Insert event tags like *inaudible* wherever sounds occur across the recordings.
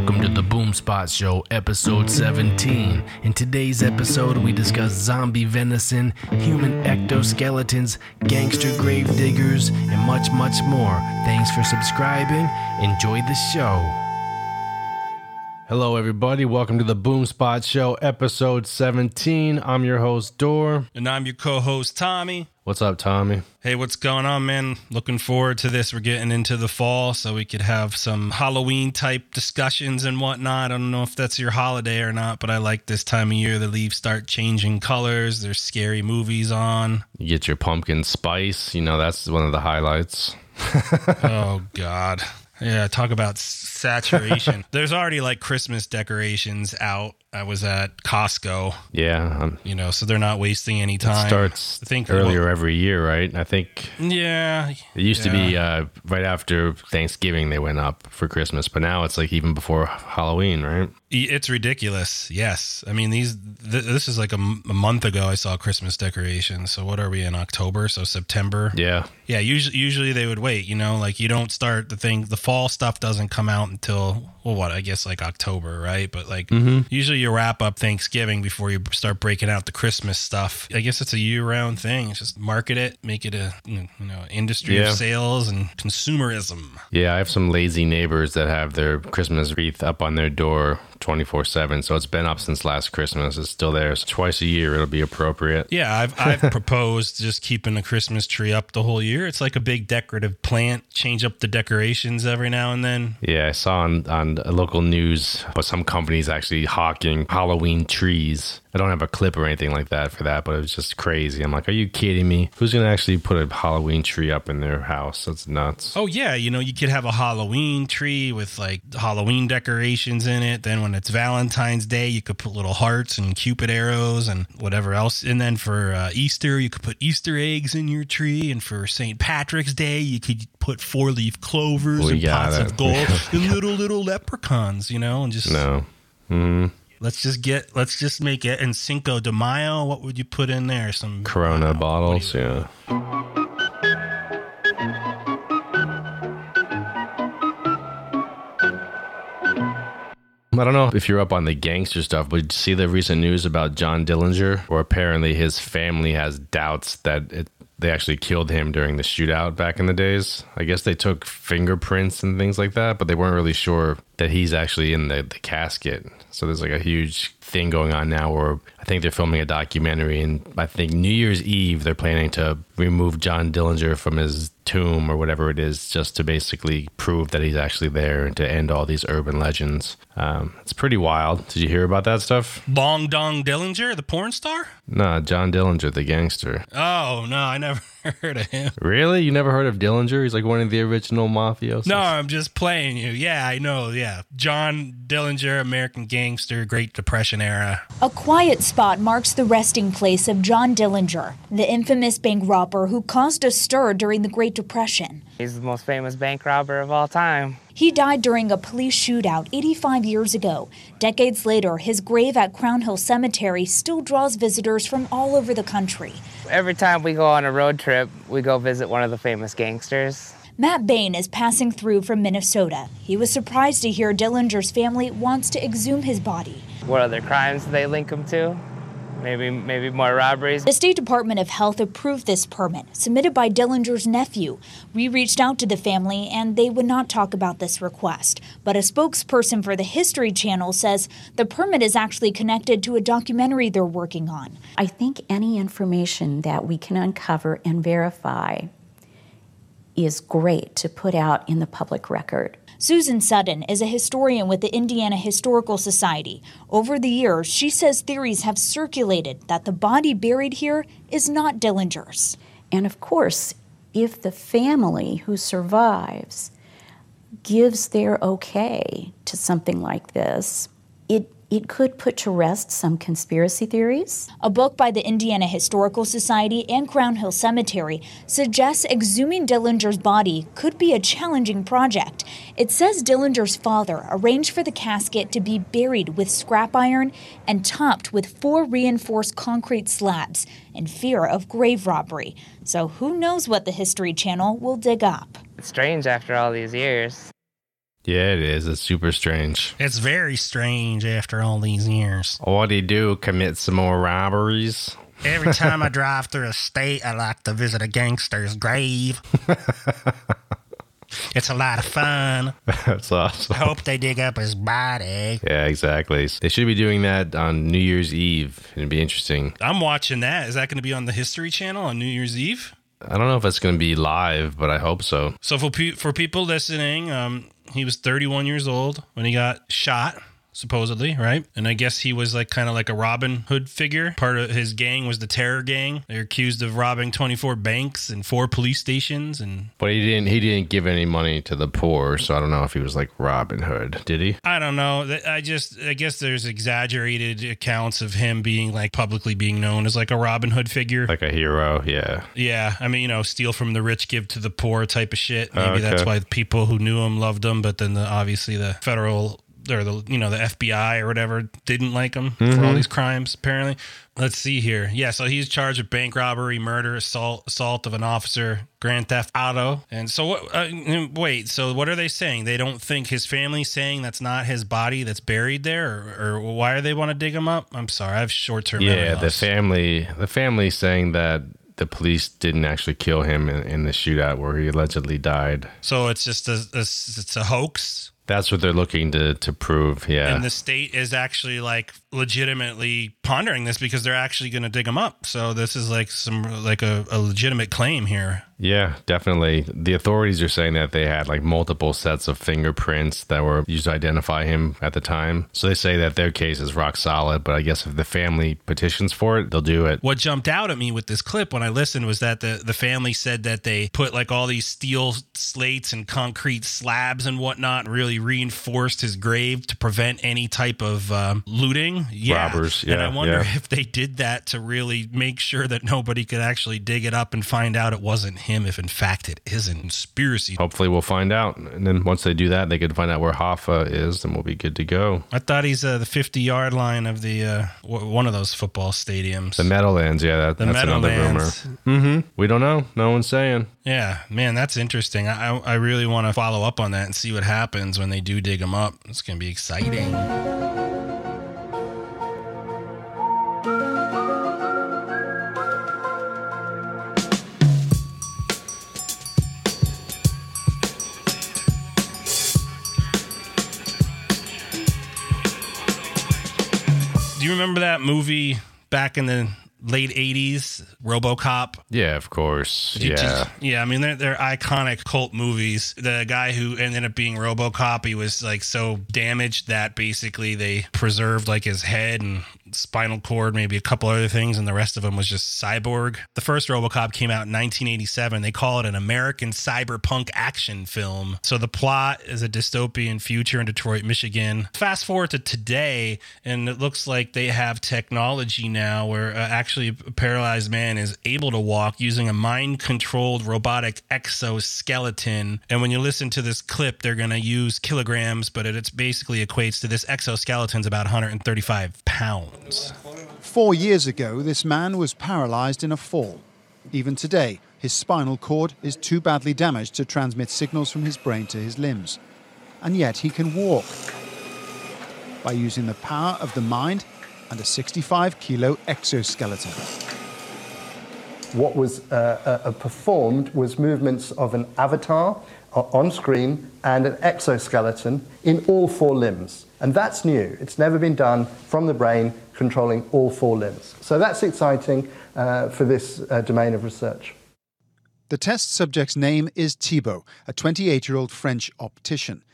Welcome to the Boomspot Show, episode 17. In today's episode, we discuss zombie venison, human exoskeletons, gangster grave diggers, and much, much more. Thanks for subscribing. Enjoy the show. Hello, everybody. Welcome to the Boomspot Show, episode 17. I'm your host, Dor. And I'm your co host, Tommy. What's up, Tommy? Hey, what's going on, man? Looking forward to this. We're getting into the fall, so we could have some Halloween type discussions and whatnot. I don't know if that's your holiday or not, but I like this time of year. The leaves start changing colors, there's scary movies on. You get your pumpkin spice. You know, that's one of the highlights. *laughs* oh, God. Yeah, talk about saturation. *laughs* There's already like Christmas decorations out. I was at Costco. Yeah, um, you know, so they're not wasting any time. Starts I think earlier well, every year, right? I think. Yeah. It used yeah. to be uh, right after Thanksgiving they went up for Christmas, but now it's like even before Halloween, right? It's ridiculous. Yes, I mean these. Th- this is like a, m- a month ago. I saw Christmas decorations. So what are we in October? So September. Yeah. Yeah. Usually, usually they would wait. You know, like you don't start the thing. The fall stuff doesn't come out until well, what I guess like October, right? But like mm-hmm. usually you wrap up Thanksgiving before you start breaking out the Christmas stuff. I guess it's a year-round thing. It's just market it, make it a you know industry yeah. of sales and consumerism. Yeah, I have some lazy neighbors that have their Christmas wreath up on their door 24 7. So it's been up since last Christmas. It's still there. So twice a year, it'll be appropriate. Yeah, I've, I've *laughs* proposed just keeping the Christmas tree up the whole year. It's like a big decorative plant. Change up the decorations every now and then. Yeah, I saw on, on local news, but some companies actually hawking Halloween trees I don't have a clip or anything like that for that, but it was just crazy. I'm like, are you kidding me? Who's going to actually put a Halloween tree up in their house? That's nuts. Oh, yeah. You know, you could have a Halloween tree with like Halloween decorations in it. Then when it's Valentine's Day, you could put little hearts and Cupid arrows and whatever else. And then for uh, Easter, you could put Easter eggs in your tree. And for St. Patrick's Day, you could put four leaf clovers and pots of gold *laughs* and little, little leprechauns, you know, and just. No. Mm-hmm. Let's just get. Let's just make it in Cinco de Mayo. What would you put in there? Some Corona bottles. Yeah. I don't know if you're up on the gangster stuff, but you see the recent news about John Dillinger? Where apparently his family has doubts that it, they actually killed him during the shootout back in the days. I guess they took fingerprints and things like that, but they weren't really sure that he's actually in the, the casket. So there's like a huge thing going on now where I think they're filming a documentary, and I think New Year's Eve they're planning to remove John Dillinger from his tomb or whatever it is, just to basically prove that he's actually there and to end all these urban legends. Um, it's pretty wild. Did you hear about that stuff? Bong Dong Dillinger, the porn star? No, John Dillinger, the gangster. Oh no, I never heard of him. Really? You never heard of Dillinger? He's like one of the original mafiosos. No, I'm just playing you. Yeah, I know. Yeah, John Dillinger, American gangster, Great Depression era. A quiet spot marks the resting place of John Dillinger, the infamous bank robber who caused a stir during the Great Depression. He's the most famous bank robber of all time. He died during a police shootout 85 years ago. Decades later, his grave at Crown Hill Cemetery still draws visitors from all over the country. Every time we go on a road trip, we go visit one of the famous gangsters. Matt Bain is passing through from Minnesota. He was surprised to hear Dillinger's family wants to exhume his body. What other crimes do they link him to? Maybe maybe more robberies. The State Department of Health approved this permit, submitted by Dillinger's nephew. We reached out to the family and they would not talk about this request. But a spokesperson for the History Channel says the permit is actually connected to a documentary they're working on. I think any information that we can uncover and verify is great to put out in the public record. Susan Sutton is a historian with the Indiana Historical Society. Over the years, she says theories have circulated that the body buried here is not Dillinger's. And of course, if the family who survives gives their okay to something like this, it it could put to rest some conspiracy theories. A book by the Indiana Historical Society and Crown Hill Cemetery suggests exhuming Dillinger's body could be a challenging project. It says Dillinger's father arranged for the casket to be buried with scrap iron and topped with four reinforced concrete slabs in fear of grave robbery. So who knows what the History Channel will dig up? It's strange after all these years. Yeah, it is. It's super strange. It's very strange after all these years. What do you do? Commit some more robberies? Every *laughs* time I drive through a state, I like to visit a gangster's grave. *laughs* it's a lot of fun. That's awesome. I hope they dig up his body. Yeah, exactly. They should be doing that on New Year's Eve. It'd be interesting. I'm watching that. Is that going to be on the History Channel on New Year's Eve? I don't know if it's going to be live, but I hope so. So for pe- for people listening, um, he was 31 years old when he got shot supposedly, right? And I guess he was like kind of like a Robin Hood figure. Part of his gang was the Terror Gang. They're accused of robbing 24 banks and four police stations and But he didn't. He didn't give any money to the poor, so I don't know if he was like Robin Hood. Did he? I don't know. I just I guess there's exaggerated accounts of him being like publicly being known as like a Robin Hood figure. Like a hero? Yeah. yeah, I mean, you know, steal from the rich, give to the poor type of shit. Maybe that's Okay. why people who knew him loved him, but then the, obviously the federal or the you know the FBI or whatever didn't like him for all these crimes. Apparently, let's see here. Yeah, so he's charged with bank robbery, murder, assault, assault of an officer, grand theft auto, and so what? Uh, wait, so what are they saying? They don't think his family's saying that's not his body that's buried there, or, or why are they want to dig him up? I'm sorry, I have short term. Yeah. The family. The family saying that the police didn't actually kill him in, in the shootout where he allegedly died. so it's just a, a it's a hoax. That's what they're looking to to prove. Yeah. and the state is actually like legitimately pondering this because they're actually going to dig them up. So this is like some like a, a legitimate claim here. Yeah, definitely. The authorities are saying that they had like multiple sets of fingerprints that were used to identify him at the time. So they say that their case is rock solid, but I guess if the family petitions for it, they'll do it. What jumped out at me with this clip when I listened was that the the family said that they put like all these steel slates and concrete slabs and whatnot, really reinforced his grave to prevent any type of um, looting. Yeah. Robbers, and I wonder yeah. if they did that to really make sure that nobody could actually dig it up and find out it wasn't him. If in fact it is a conspiracy Hopefully, we'll find out. And then once they do that, they could find out where Hoffa is, and we'll be good to go. I thought he's uh, the 50 yard line of the uh, w- one of those football stadiums. The Meadowlands, yeah, that, The that's another rumor. Mm-hmm. We don't know. No one's saying. Yeah, man, that's interesting. I, I really want to follow up on that and see what happens when they do dig them up. It's going to be exciting. Do you remember that movie back in the late 80s, RoboCop? Yeah, of course. Yeah. just- yeah. I mean, they're, they're iconic cult movies. The guy who ended up being RoboCop, he was like so damaged that basically they preserved like his head and spinal cord, maybe a couple other things, and the rest of them was just cyborg. The first RoboCop came out in 1987. They call it an American cyberpunk action film. So the plot is a dystopian future in Detroit, Michigan. Fast forward to today, and it looks like they have technology now where uh, actually a paralyzed man is able to walk using a mind controlled robotic exoskeleton. And when you listen to this clip, they're going to use kilograms, but it it's basically equates to this exoskeleton's about 135 pounds. Four years ago, this man was paralyzed in a fall. Even today, his spinal cord is too badly damaged to transmit signals from his brain to his limbs. And yet he can walk by using the power of the mind and a 65 kilo exoskeleton. what was uh, uh, performed was movements of an avatar o- on screen and an exoskeleton in all four limbs. And that's new. It's never been done from the brain controlling all four limbs. So that's exciting uh, for this uh, domain of research. The test subject's name is Thibault, a 28 year old French optician.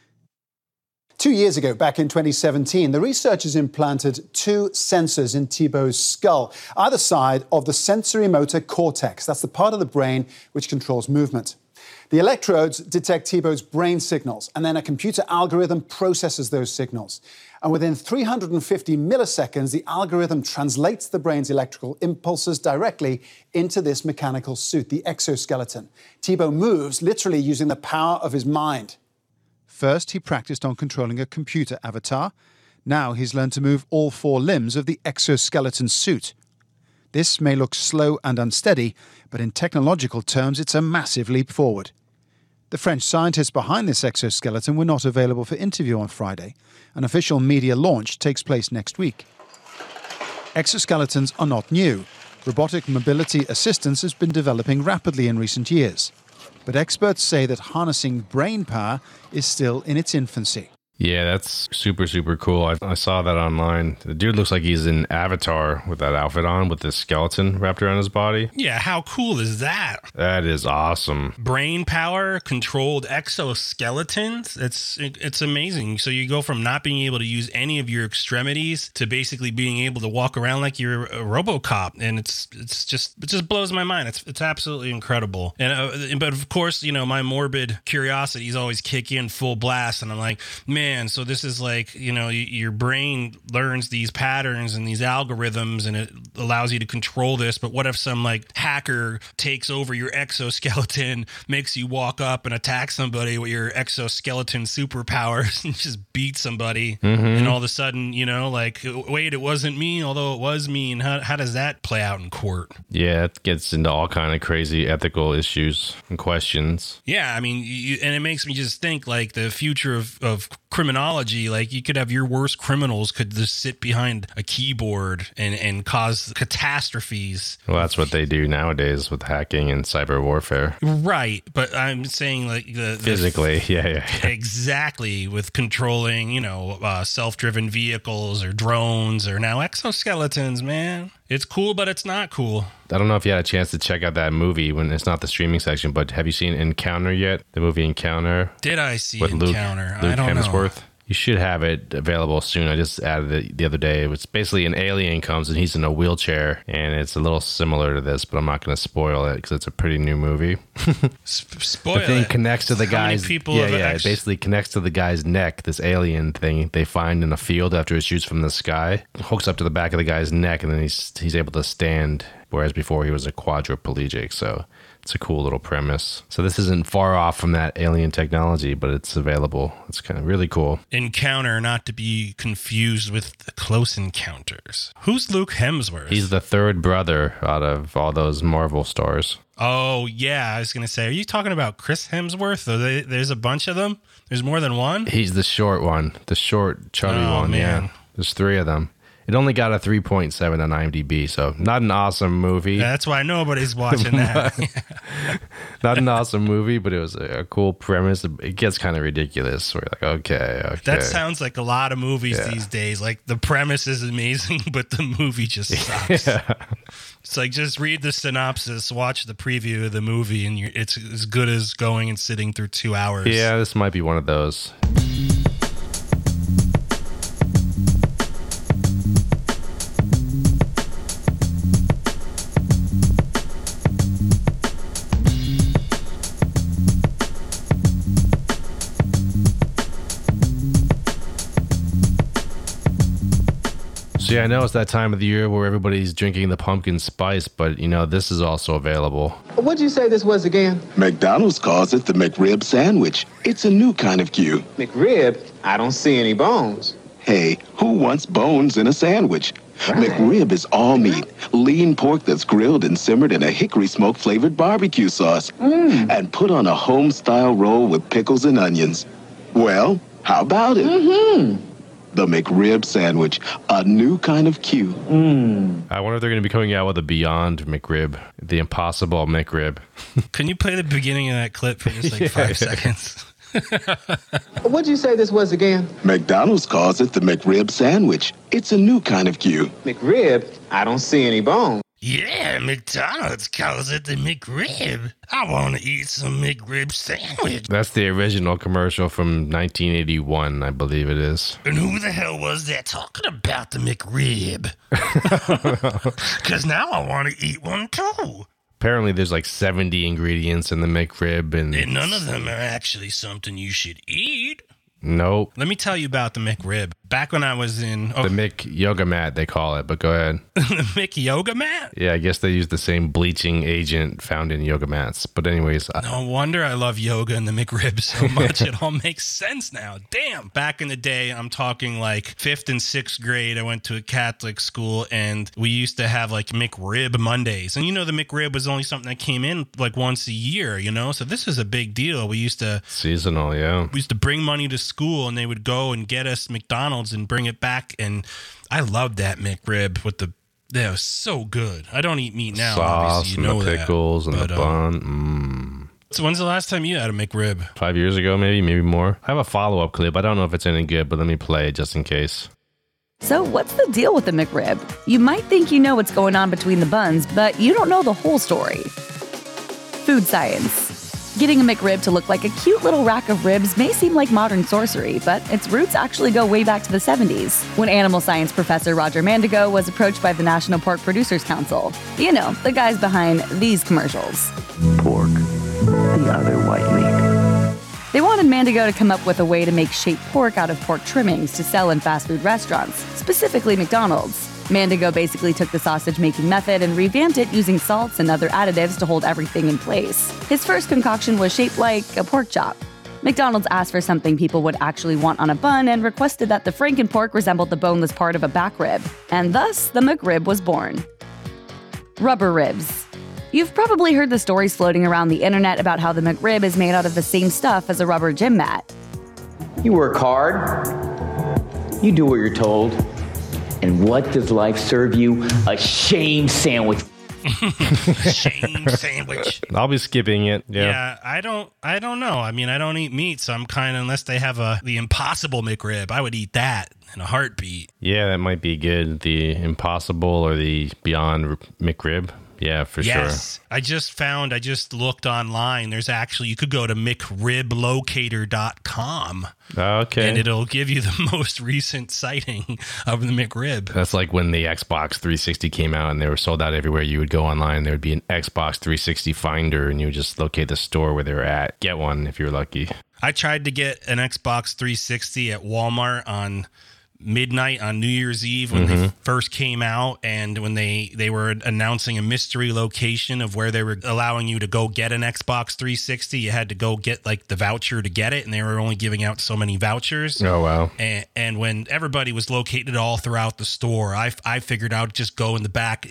Two years ago, back in 2017, the researchers implanted two sensors in Thibault's skull, either side of the sensory motor cortex. That's the part of the brain which controls movement. The electrodes detect Thibault's brain signals, and then a computer algorithm processes those signals. And within 350 milliseconds, the algorithm translates the brain's electrical impulses directly into this mechanical suit, the exoskeleton. Thibault moves literally using the power of his mind. First, he practiced on controlling a computer avatar. Now he's learned to move all four limbs of the exoskeleton suit. This may look slow and unsteady, but in technological terms, it's a massive leap forward. The French scientists behind this exoskeleton were not available for interview on Friday. An official media launch takes place next week. Exoskeletons are not new. Robotic mobility assistance has been developing rapidly in recent years. But experts say that harnessing brain power is still in its infancy. Yeah, that's super, super cool. I, I, saw that online. The dude looks like he's in Avatar with that outfit on with this skeleton wrapped around his body. Yeah, how cool is that? That is awesome. Brain power controlled exoskeletons. It's it's amazing. So you go from not being able to use any of your extremities to basically being able to walk around like you're a RoboCop, and it's it's just it just blows my mind. It's it's absolutely incredible. And uh, but of course, you know my morbid curiosities always kick in full blast, and I'm like, man man, so this is like, you know, your brain learns these patterns and these algorithms and it allows you to control this. But what if some like hacker takes over your exoskeleton, *laughs* makes you walk up and attack somebody with your exoskeleton superpowers *laughs* and just beat somebody? Mm-hmm. And all of a sudden, you know, like, wait, it wasn't me, although it was me. And how, how does that play out in court? Yeah, it gets into all kind of crazy ethical issues and questions. Yeah, I mean, you, and it makes me just think like the future of, of criminology like you could have your worst criminals could just sit behind a keyboard and and cause catastrophes. Well that's what they do nowadays with hacking and cyber warfare. Right but i'm saying like the, physically the, *laughs* yeah, yeah, yeah. Exactly with controlling you know uh, self-driven vehicles or drones or now exoskeletons man it's cool, but it's not cool. I don't know if you had a chance to check out that movie when it's not the streaming section, but have you seen Encounter yet? The movie Encounter. Did I see with Encounter? Luke, Luke I don't Hemsworth. know. You should have it available soon. I just added it the other day. It's basically an alien comes and he's in a wheelchair, and it's a little similar to this, but I'm not going to spoil it because it's a pretty new movie. *laughs* spoil the thing it. connects to the How guy's people yeah yeah. ex- It basically connects to the guy's neck. This alien thing they find in a field after it shoots from the sky hooks up to the back of the guy's neck, and then he's he's able to stand. Whereas before he was a quadriplegic, so it's a cool little premise. So this isn't far off from that alien technology, but it's available. It's kind of really cool. Encounter, not to be confused with Close Encounters. Who's Luke Hemsworth? He's the third brother out of all those Marvel stars. Oh yeah, I was gonna say, are you talking about Chris Hemsworth? There's a bunch of them. There's more than one. He's the short one, the short chubby Oh, one. man. Yeah, there's three of them. It only got a 3.7 on IMDb, so not an awesome movie. Yeah, that's why nobody's watching that. *laughs* not an awesome movie, but it was a, a cool premise. It gets kind of ridiculous. We're like, okay, okay. that sounds like a lot of movies Yeah. these days. Like the premise is amazing, *laughs* but the movie just sucks. It's like just read the synopsis, watch the preview of the movie, and you're, it's as good as going and sitting through two hours. Yeah, this might be one of those. So yeah, I know it's that time of the year where everybody's drinking the pumpkin spice, but you know this is also available. What'd you say this was again? McDonald's calls it the McRib sandwich. It's a new kind of Q. McRib? I don't see any bones. Hey, who wants bones in a sandwich? McRib is all meat, lean pork that's grilled and simmered in a hickory smoke flavored barbecue sauce, and put on a home style roll with pickles and onions. Well, how about it? Mm-hmm. The McRib sandwich, a new kind of Q. Mm. I wonder if they're going to be coming out with a Beyond McRib, the Impossible McRib. *laughs* Can you play the beginning of that clip for just like Yeah. five seconds? *laughs* What'd you say this was again? McDonald's calls it the McRib sandwich. It's a new kind of Q. McRib? I don't see any bones. Yeah, McDonald's calls it the McRib. I want to eat some McRib sandwich. That's the original commercial from 1981, I believe it is. And who the hell was that talking about the McRib? *laughs* *laughs* Because now I want to eat one too. Apparently, there's like 70 ingredients in the McRib, and And none of them are actually something you should eat. nope. Let me tell you about the McRib. Back when I was in oh, The Mick yoga mat, they call it, but go ahead. *laughs* the Mick yoga mat. Yeah, I guess they use the same bleaching agent found in yoga mats. But anyways, I- No wonder I love yoga and the Mick McRib so *laughs* much. it all makes sense now. Damn. Back in the day, I'm talking like fifth and sixth grade, I went to a Catholic school and we used to have like McRib Mondays. And you know, the McRib was only something that came in like once a year, you know? So this was a big deal. We used to seasonal, yeah. we used to bring money to school and they would go and get us McDonald's and bring it back. And I loved that McRib with the that was so good. I don't eat meat now. Sauce obviously, you and know the that. pickles and But, the um, bun. Mm. So when's the last time you had a McRib? Five years ago, maybe, maybe more. I have a follow up clip. I don't know if it's any good, but let me play it just in case. So, what's the deal with the McRib? You might think you know what's going on between the buns, but you don't know the whole story. Food science. Getting a McRib to look like a cute little rack of ribs may seem like modern sorcery, but its roots actually go way back to the 70s, when animal science professor Roger Mandigo was approached by the National Pork Producers Council. You know, the guys behind these commercials. Pork, the other white meat. They wanted Mandigo to come up with a way to make shaped pork out of pork trimmings to sell in fast food restaurants, specifically McDonald's. Mandigo basically took the sausage making method and revamped it using salts and other additives to hold everything in place. His first concoction was shaped like a pork chop. McDonald's asked for something people would actually want on a bun and requested that the Franken pork resembled the boneless part of a back rib, and thus the McRib was born. Rubber ribs. You've probably heard the stories floating around the internet about how the McRib is made out of the same stuff as a rubber gym mat. You work hard, you do what you're told, and what does life serve you? A shame sandwich. *laughs* Shame sandwich. I'll be skipping it. Yeah. Yeah. I don't I don't know. I mean, I don't eat meat, so I'm kind of unless they have a the impossible McRib, I would eat that in a heartbeat. Yeah, that might be good. The Impossible or the Beyond McRib. Yeah, for yes. I just found I just looked online. There's actually you could go to mcriblocator.com sure. Oh, okay. and it'll give you the *laughs* most recent sighting of the McRib. That's like when the Xbox 360 came out and they were sold out everywhere. You would go online, there would be an Xbox 360 finder, and you would just locate the store where they were at. Get one if you're lucky. I tried to get an Xbox 360 at Walmart on midnight on New Year's Eve when they first came out and when they they were announcing a mystery location of where they were allowing you to go get an Xbox 360 you had to go get like the voucher to get it and they were only giving out so many vouchers Oh, wow. and, and when everybody was located all throughout the store, I, I figured I'd just go in the back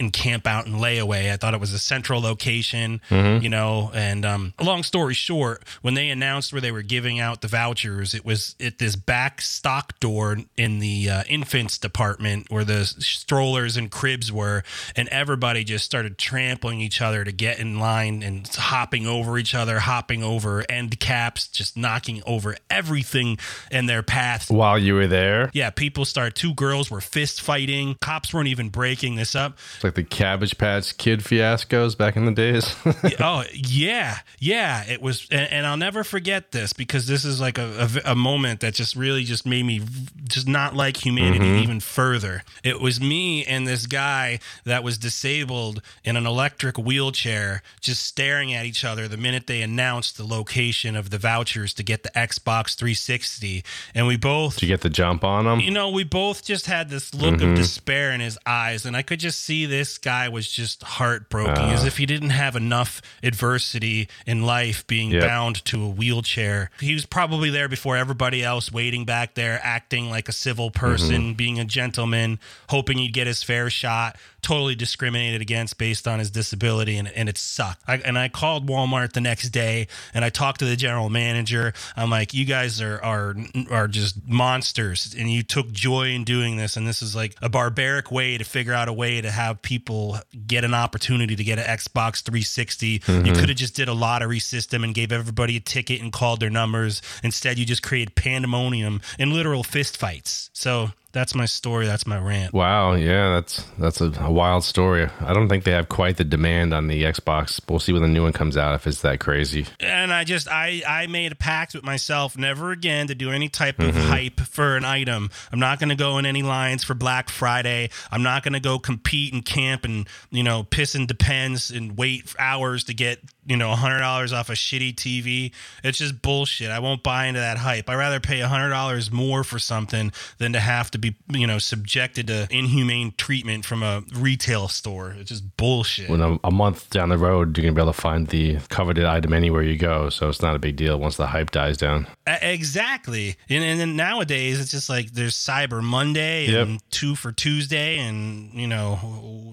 and camp out and lay away. I thought it was a central location, you know. And um, long story short, when they announced where they were giving out the vouchers, it was at this back stock door in the uh, infants department where the strollers and cribs were, and everybody just started trampling each other to get in line and hopping over each other, hopping over end caps, just knocking over everything in their path. While you were there, Yeah, people started. Two girls were fist fighting. Cops weren't even breaking this up. it's like the Cabbage Patch Kid fiascos back in the days. *laughs* oh yeah, yeah. It was, and, and I'll never forget this because this is like a, a, a moment that just really just made me just not like humanity mm-hmm. even further. It was me and this guy that was disabled in an electric wheelchair, just staring at each other the minute they announced the location of the vouchers to get the Xbox 360, and we both Did you get the jump on them? you know, we both just had this look of mm-hmm. despair in his eyes, and I could just see this guy was just heartbroken, as ah. if he didn't have enough adversity in life being Yep. bound to a wheelchair. He was probably there before everybody else, waiting back there, acting like a civil person, mm-hmm. being a gentleman, hoping he'd get his fair shot. Totally discriminated against based on his disability, and, and it sucked. I, and I called Walmart the next day, and I talked to the general manager. I'm like, "You guys are are are just monsters, and you took joy in doing this. And this is like a barbaric way to figure out a way to have people get an opportunity to get an Xbox 360. You mm-hmm. could have just did a lottery system and gave everybody a ticket and called their numbers. Instead, you just created pandemonium and literal fist fights. So that's my story. That's my rant. Wow, yeah, that's that's a, a wild story. I don't think they have quite the demand on the Xbox. We'll see when the new one comes out if it's that crazy. And I just I I made a pact with myself never again to do any type of Mhm. hype for an item. I'm not going to go in any lines for Black Friday. I'm not going to go compete and camp and you know piss and depends and wait for hours to get you know hundred dollars off a shitty TV. It's just bullshit. I won't buy into that hype. I rather pay hundred dollars more for something than to have to be you know subjected to inhumane treatment from a retail store. It's just bullshit. When a, a month down the road, you're gonna be able to find the coveted item anywhere you go, so it's not a big deal once the hype dies down. Uh, Exactly. And, and then nowadays it's just like there's Cyber Monday Yep. and two for Tuesday and you know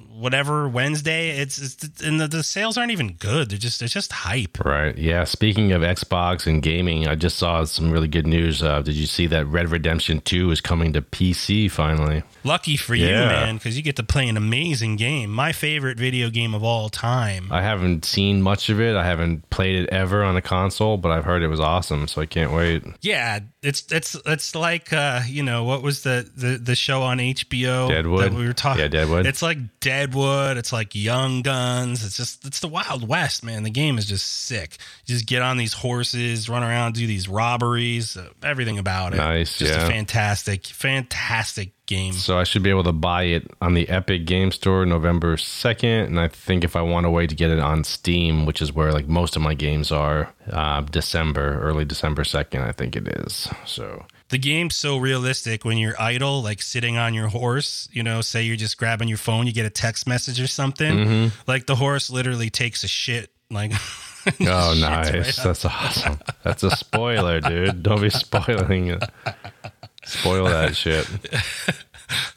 whatever Wednesday. It's, it's and the, the sales aren't even good. They're just it's just hype. Right. Yeah. Speaking of Xbox and gaming, I just saw some really good news. Uh, did you see that Red Redemption 2 is coming to PC finally? Lucky for you, man, because you get to play an amazing game. My favorite video game of all time. I haven't seen much of it. I haven't played it ever on a console, but I've heard it was awesome, so I can't wait. Yeah, it's it's it's like uh, you know what was the, the the show on HBO Deadwood? that we were talking. Yeah, Deadwood. It's like Deadwood. It's like Young Guns. It's just it's the Wild West, man. The game is just sick. You just get on these horses, run around, do these robberies. Uh, everything about it. Nice, Just yeah. a fantastic, fantastic game. So I should be able to buy it on the Epic Game Store November 2nd, and I think if I want a way to get it on Steam, which is where like most of my games are, uh, December, early December 2nd, I think it is. So the game's so realistic when you're idle, like sitting on your horse, you know, say you're just grabbing your phone, you get a text message or something. Mhm. Like the horse literally takes a shit. Like, *laughs* Oh, nice. right. That's awesome. That's a spoiler, dude. Don't be *laughs* spoiling it. Spoil that *laughs* shit.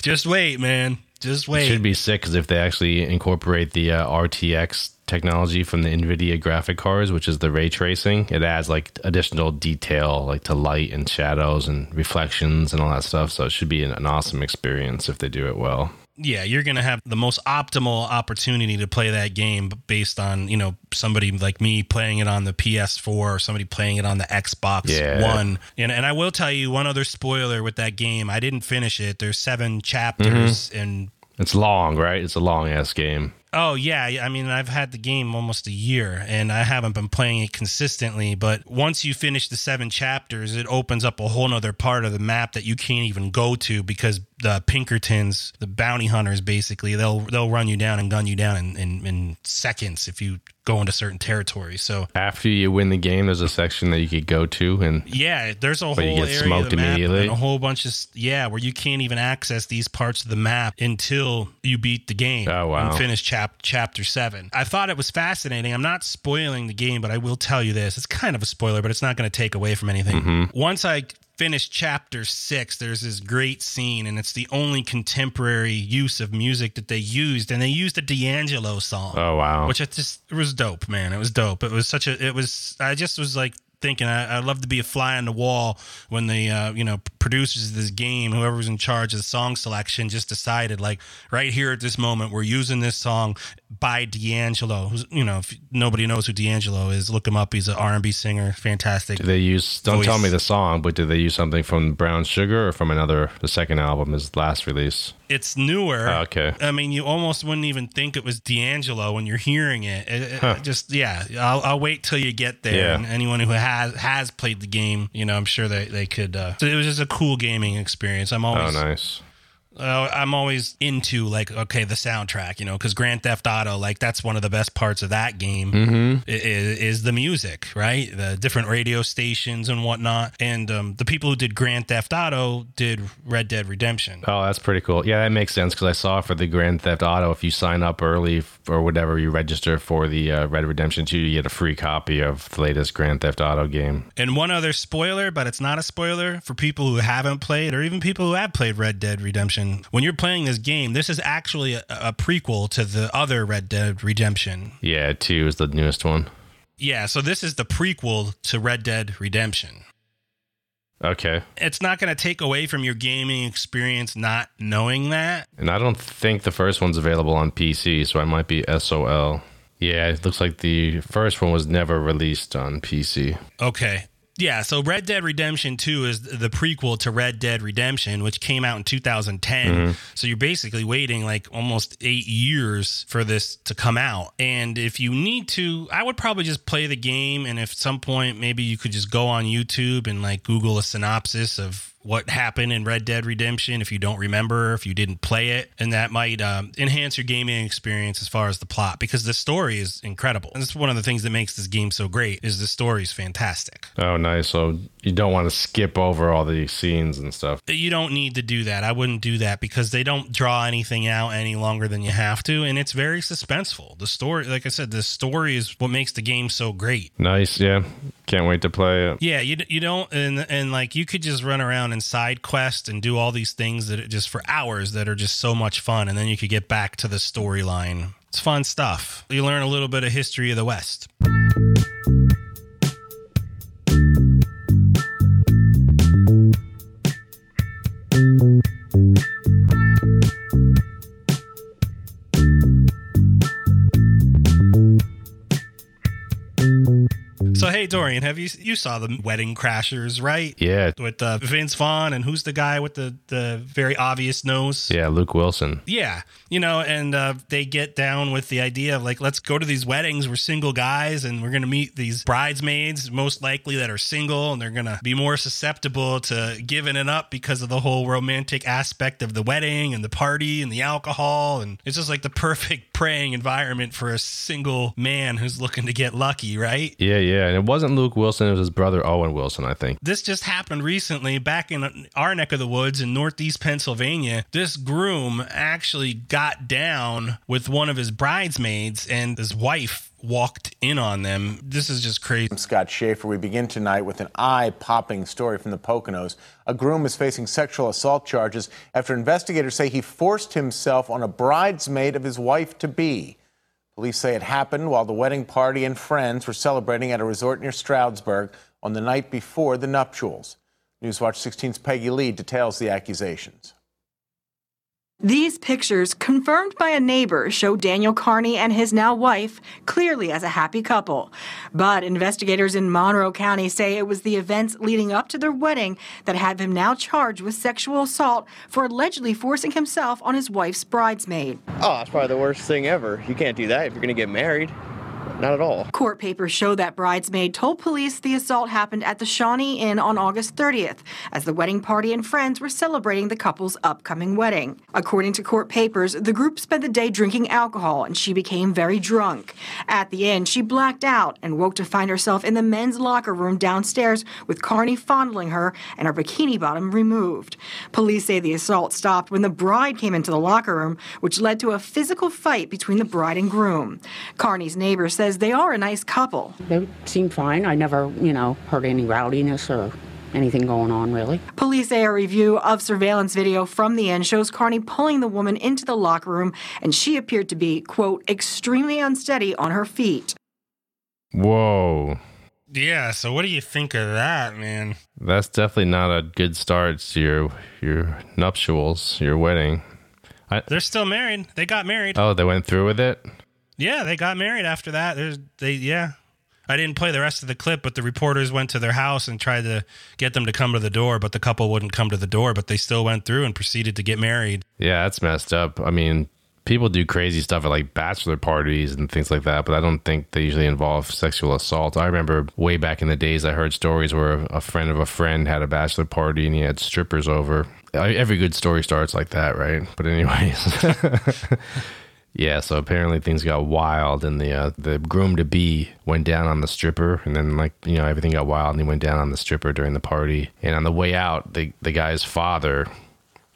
Just wait, man. Just wait. It should be sick because if they actually incorporate the uh, RTX technology from the NVIDIA graphic cards, which is the ray tracing, it adds like additional detail, like to light and shadows and reflections and all that stuff. So it should be an, an awesome experience if they do it well. Yeah, you're going to have the most optimal opportunity to play that game based on, you know, somebody like me playing it on the PS4 or somebody playing it on the Xbox Yeah. One. And, and I will tell you one other spoiler with that game. I didn't finish it. There's seven chapters mm-hmm. and It's long, right? It's a long ass game. Oh yeah, I mean I've had the game almost a year and I haven't been playing it consistently, but once you finish the seven chapters, it opens up a whole nother part of the map that you can't even go to because the Pinkertons, the bounty hunters basically, they'll they'll run you down and gun you down in, in, in seconds if you go into certain territories. So After you win the game, there's a section that you could go to, and yeah, there's a But you whole get area smoked of the map immediately? and a whole bunch of yeah, where you can't even access these parts of the map until you beat the game Oh, wow. and finish chap- chapter seven. I thought it was fascinating. I'm not spoiling the game, but I will tell you this: it's kind of a spoiler, but it's not going to take away from anything. Mhm. Once I finished chapter six, there's this great scene, and it's the only contemporary use of music that they used, and they used a D'Angelo song. Oh, wow. Which it just it was dope, man. It was dope. It was such a. It was. I just was like thinking I, I'd love to be a fly on the wall when the uh, you know producers of this game, whoever was in charge of the song selection, just decided like right here at this moment we're using this song by D'Angelo. Who's, you know, if nobody knows who D'Angelo is, look him up. He's an R&B singer, fantastic. do they use? Don't voice. tell me the song, but do they use something from Brown Sugar or from another? The second album, his last release. It's newer. Oh, okay. I mean, you almost wouldn't even think it was D'Angelo when you're hearing it. It- it- Just yeah, I'll, I'll wait till you get there. Yeah. And anyone who has has played the game, you know, I'm sure they they could. Uh, so it was just a cool gaming experience. I'm always Oh, always nice. Uh, I'm always into like okay the soundtrack, you know, because Grand Theft Auto, like that's one of the best parts of that game Mhm. i- i- is, the music, right? The different radio stations and whatnot. And um, the people who did Grand Theft Auto did Red Dead Redemption. Oh, that's pretty cool. Yeah, that makes sense because I saw for the Grand Theft Auto, if you sign up early or whatever, you register for the uh, Red Redemption 2, you get a free copy of the latest Grand Theft Auto game. And one other spoiler, but it's not a spoiler for people who haven't played or even people who have played Red Dead Redemption. When you're playing this game, this is actually a, a prequel to the other Red Dead Redemption. Yeah, 2 is the newest one. Yeah, so this is the prequel to Red Dead Redemption. Okay. It's not going to take away from your gaming experience not knowing that. And I don't think the first one's available on PC, so I might be SOL. Yeah, it looks like the first one was never released on PC. Okay. Yeah, so Red Dead Redemption 2 is the prequel to Red Dead Redemption, which came out in 2010. Mhm. So you're basically waiting like almost eight years for this to come out. And if you need to, I would probably just play the game. And if some point, maybe you could just go on YouTube and like Google a synopsis of what happened in Red Dead Redemption if you don't remember, if you didn't play it, and that might um, enhance your gaming experience as far as the plot because the story is incredible. And that's one of the things that makes this game so great is the story is fantastic. Oh, nice. So you don't want to skip over all the scenes and stuff. You don't need to do that. I wouldn't do that because they don't draw anything out any longer than you have to, and it's very suspenseful. The story, like I said, the story is what makes the game so great. Nice. Yeah. Can't wait to play it. Yeah, you you don't and and like you could just run around and side quest and do all these things that just for hours that are just so much fun, and then you could get back to the storyline. It's fun stuff. You learn a little bit of history of the West. Hey Dorian, have you you saw the Wedding Crashers, right? Yeah. With uh, Vince Vaughn and who's the guy with the the very obvious nose? Yeah. Luke Wilson. Yeah, you know, and uh, they get down with the idea of like, let's go to these weddings. We're single guys, and we're gonna meet these bridesmaids, most likely that are single, and they're gonna be more susceptible to giving it up because of the whole romantic aspect of the wedding and the party and the alcohol, and it's just like the perfect preying environment for a single man who's looking to get lucky, right? Yeah. Yeah. And it wasn't Luke Wilson. It was his brother Owen Wilson, I think. This just happened recently back in our neck of the woods in Northeast Pennsylvania. This groom actually got down with one of his bridesmaids, and his wife walked in on them. This is just crazy. I'm Scott Schaefer. We begin tonight with an eye popping story from the Poconos. A groom is facing sexual assault charges after investigators say he forced himself on a bridesmaid of his wife to be. Police say it happened while the wedding party and friends were celebrating at a resort near Stroudsburg on the night before the nuptials. Newswatch 16's Peggy Lee details the accusations. These pictures, confirmed by a neighbor, show Daniel Carney and his now wife clearly as a happy couple. But investigators in Monroe County say it was the events leading up to their wedding that have him now charged with sexual assault for allegedly forcing himself on his wife's bridesmaid. Oh, that's probably the worst thing ever. You can't do that if you're going to get married. Not at all. Court papers show that bridesmaid told police the assault happened at the Shawnee Inn on August 30th, as the wedding party and friends were celebrating the couple's upcoming wedding. According to court papers, the group spent the day drinking alcohol and she became very drunk. At the end, she blacked out and woke to find herself in the men's locker room downstairs with Carney fondling her and her bikini bottom removed. Police say the assault stopped when the bride came into the locker room, which led to a physical fight between the bride and groom. Carney's neighbor says they are a nice couple. They seemed fine. I never, you know, heard any rowdiness or anything going on really. Police say a review of surveillance video from the inn shows Carney pulling the woman into the locker room, and she appeared to be, quote, extremely unsteady on her feet. Whoa. Yeah, so what do you think of that, man? That's definitely not a good start to your your nuptials, your wedding. I, They're still married. They got married. oh, they went through with it. Yeah, they got married after that. There's they yeah. I didn't play the rest of the clip, but the reporters went to their house and tried to get them to come to the door, but the couple wouldn't come to the door, but they still went through and proceeded to get married. Yeah, that's messed up. I mean, people do crazy stuff at like bachelor parties and things like that, but I don't think they usually involve sexual assault. I remember way back in the days, I heard stories where a friend of a friend had a bachelor party and he had strippers over. Every good story starts like that, right? But anyways. *laughs* Yeah, so apparently things got wild, and the uh, the groom to be went down on the stripper, and then like you know everything got wild, and he went down on the stripper during the party. And on the way out, the the guy's father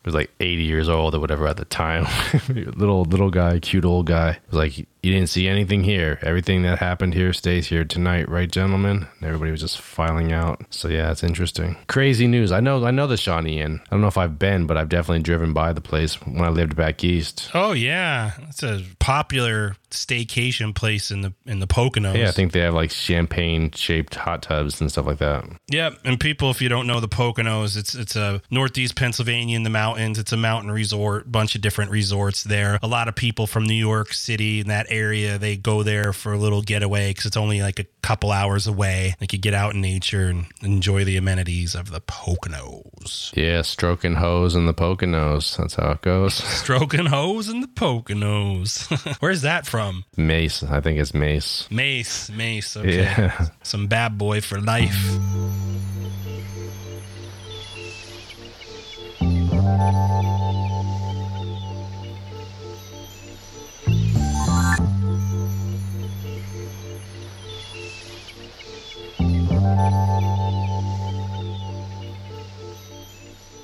was like 80 years old or whatever at the time, *laughs* little little guy, cute old guy, was like, "You didn't see anything here. Everything that happened here stays here tonight, right, gentlemen?" And everybody was just filing out. So yeah, it's interesting. Crazy news. I know I know the Shawnee Inn. I don't know if I've been, but I've definitely driven by the place when I lived back east. Oh yeah, it's a popular staycation place in the in the Poconos. Yeah, I think they have like champagne shaped hot tubs and stuff like that. Yep, and people, if you don't know the Poconos, it's it's a northeast Pennsylvania in the mountains. It's a mountain resort, bunch of different resorts there. A lot of people from New York City and that area, they go there for a little getaway because it's only like a couple hours away. They could get out in nature and enjoy the amenities of the Poconos. Yeah, stroking hose in the Poconos. That's how it goes. *laughs* Stroking hose in the Poconos. *laughs* Where's that from? Mase. I think it's Mase. Mase. Mase. Okay. Yeah. *laughs* Some bad boy for life.